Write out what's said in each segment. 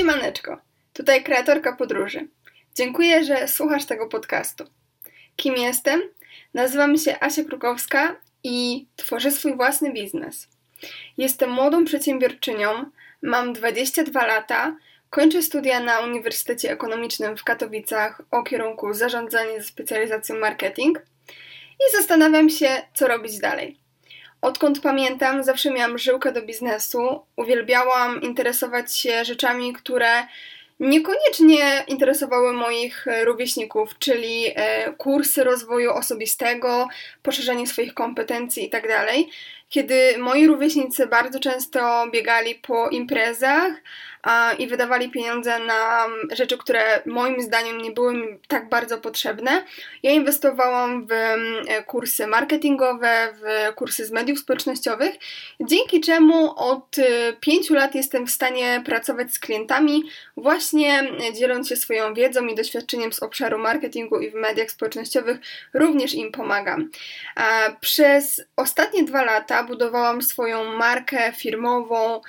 Siemaneczko, tutaj kreatorka podróży. Dziękuję, że słuchasz tego podcastu. Kim jestem? Nazywam się Asia Krukowska i tworzę swój własny biznes. Jestem młodą przedsiębiorczynią, mam 22 lata, kończę studia na Uniwersytecie Ekonomicznym w Katowicach o kierunku zarządzanie ze specjalizacją marketing i zastanawiam się, co robić dalej. Odkąd pamiętam, zawsze miałam żyłkę do biznesu. Uwielbiałam interesować się rzeczami, które niekoniecznie interesowały moich rówieśników, czyli e, kursy rozwoju osobistego, poszerzanie swoich kompetencji itd. Kiedy moi rówieśnicy bardzo często biegali po imprezach, i wydawali pieniądze na rzeczy, które moim zdaniem nie były mi tak bardzo potrzebne. Ja inwestowałam w kursy marketingowe, w kursy z mediów społecznościowych, dzięki czemu od y, pięciu lat jestem w stanie pracować z klientami, właśnie dzieląc się swoją wiedzą i doświadczeniem z obszaru marketingu i w mediach społecznościowych, również im pomagam. Przez ostatnie dwa lata budowałam swoją markę firmową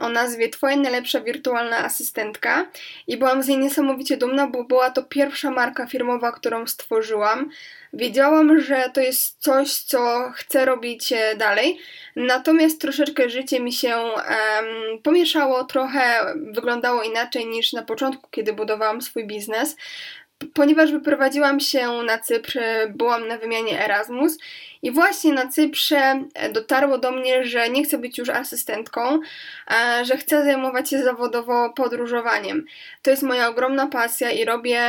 o nazwie najlepsze najlepsza wirtualna asystentka i byłam z niej niesamowicie dumna, bo była to pierwsza marka firmowa, którą stworzyłam. Wiedziałam, że to jest coś, co chcę robić e, dalej, natomiast troszeczkę życie mi się um, pomieszało, trochę wyglądało inaczej niż na początku, kiedy budowałam swój biznes ponieważ wyprowadziłam się na Cypr, byłam na wymianie Erasmus i właśnie na Cyprze dotarło do mnie, że nie chcę być już asystentką, że chcę zajmować się zawodowo podróżowaniem. To jest moja ogromna pasja i robię,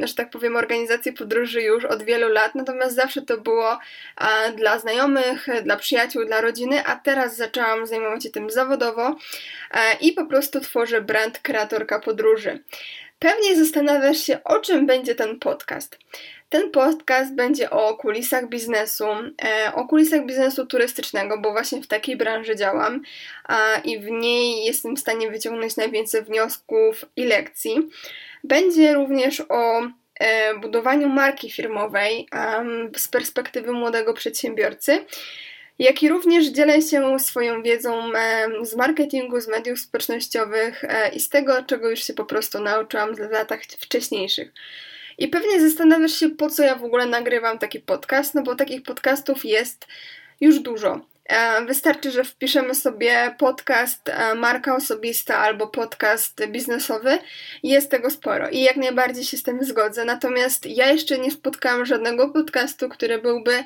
że tak powiem, organizację podróży już od wielu lat, natomiast zawsze to było dla znajomych, dla przyjaciół, dla rodziny, a teraz zaczęłam zajmować się tym zawodowo i po prostu tworzę brand kreatorka podróży. Pewnie zastanawiasz się, o czym będzie ten podcast. Ten podcast będzie o kulisach biznesu, e, o kulisach biznesu turystycznego, bo właśnie w takiej branży działam i w niej jestem w stanie wyciągnąć najwięcej wniosków i lekcji. Będzie również o e, budowaniu marki firmowej z perspektywy młodego przedsiębiorcy jak i również dzielę się swoją wiedzą z marketingu, z mediów społecznościowych e, i z tego, czego już się po prostu nauczyłam w latach wcześniejszych. I pewnie zastanawiasz się, po co ja w ogóle nagrywam taki podcast, no bo takich podcastów jest już dużo. E, wystarczy, że wpiszemy sobie podcast e, marka osobista albo podcast biznesowy jest tego sporo i jak najbardziej się z tym zgodzę. Natomiast ja jeszcze nie spotkałam żadnego podcastu, który byłby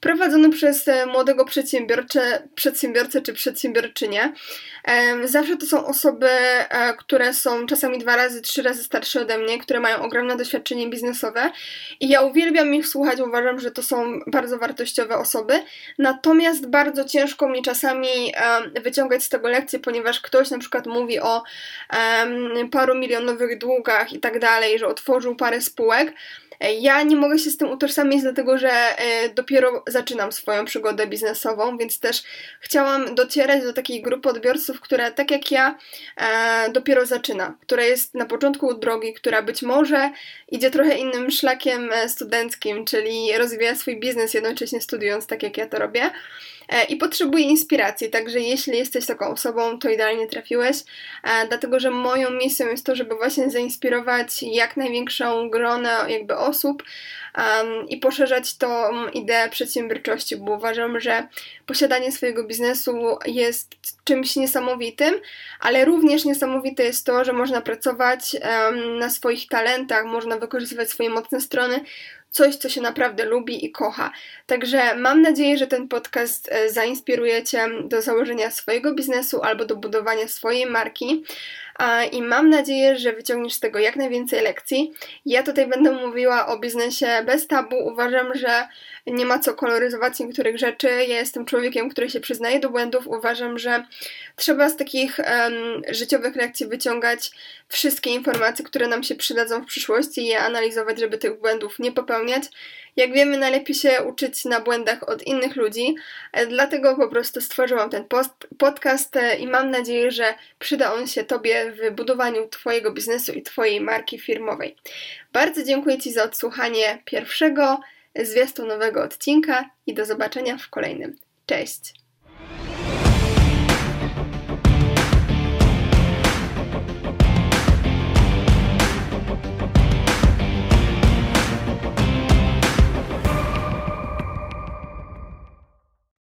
prowadzony przez e, młodego przedsiębiorcę, przedsiębiorcę czy przedsiębiorczynię. Zawsze to są osoby, które są czasami dwa razy, trzy razy starsze ode mnie, które mają ogromne doświadczenie biznesowe i ja uwielbiam ich słuchać, uważam, że to są bardzo wartościowe osoby, natomiast bardzo ciężko mi czasami wyciągać z tego lekcje, ponieważ ktoś na przykład mówi o paru milionowych długach i tak dalej, że otworzył parę spółek, ja nie mogę się z tym utożsamić, dlatego że e, dopiero zaczynam swoją przygodę biznesową, więc też chciałam docierać do takiej grupy odbiorców, która tak jak ja e, dopiero zaczyna, która jest na początku drogi, która być może idzie trochę innym szlakiem e, studenckim, czyli rozwija swój biznes jednocześnie studiując tak jak ja to robię. E, i potrzebuję inspiracji, także jeśli jesteś taką osobą, to idealnie trafiłeś, e, dlatego że moją misją jest to, żeby właśnie zainspirować jak największą gronę jakby osób i poszerzać tą ideę przedsiębiorczości, bo uważam, że posiadanie swojego biznesu jest czymś niesamowitym, ale również niesamowite jest to, że można pracować na swoich talentach, można wykorzystywać swoje mocne strony, coś, co się naprawdę lubi i kocha. Także mam nadzieję, że ten podcast e, zainspiruje Cię do założenia swojego biznesu albo do budowania swojej marki i mam nadzieję, że wyciągniesz z tego jak najwięcej lekcji. Ja tutaj będę mówiła o biznesie bez tabu. Uważam, że nie ma co koloryzować niektórych rzeczy. Ja jestem człowiekiem, który się przyznaje do błędów. Uważam, że trzeba z takich um, życiowych lekcji wyciągać wszystkie informacje, które nam się przydadzą w przyszłości i je analizować, żeby tych błędów nie popełniać. Jak wiemy, najlepiej się uczyć na błędach od innych ludzi, e, dlatego po prostu stworzyłam ten post, podcast e, i mam nadzieję, że przyda on się Tobie w budowaniu Twojego biznesu i Twojej marki firmowej. Bardzo dziękuję Ci za odsłuchanie pierwszego zwiastunowego odcinka i do zobaczenia w kolejnym. Cześć!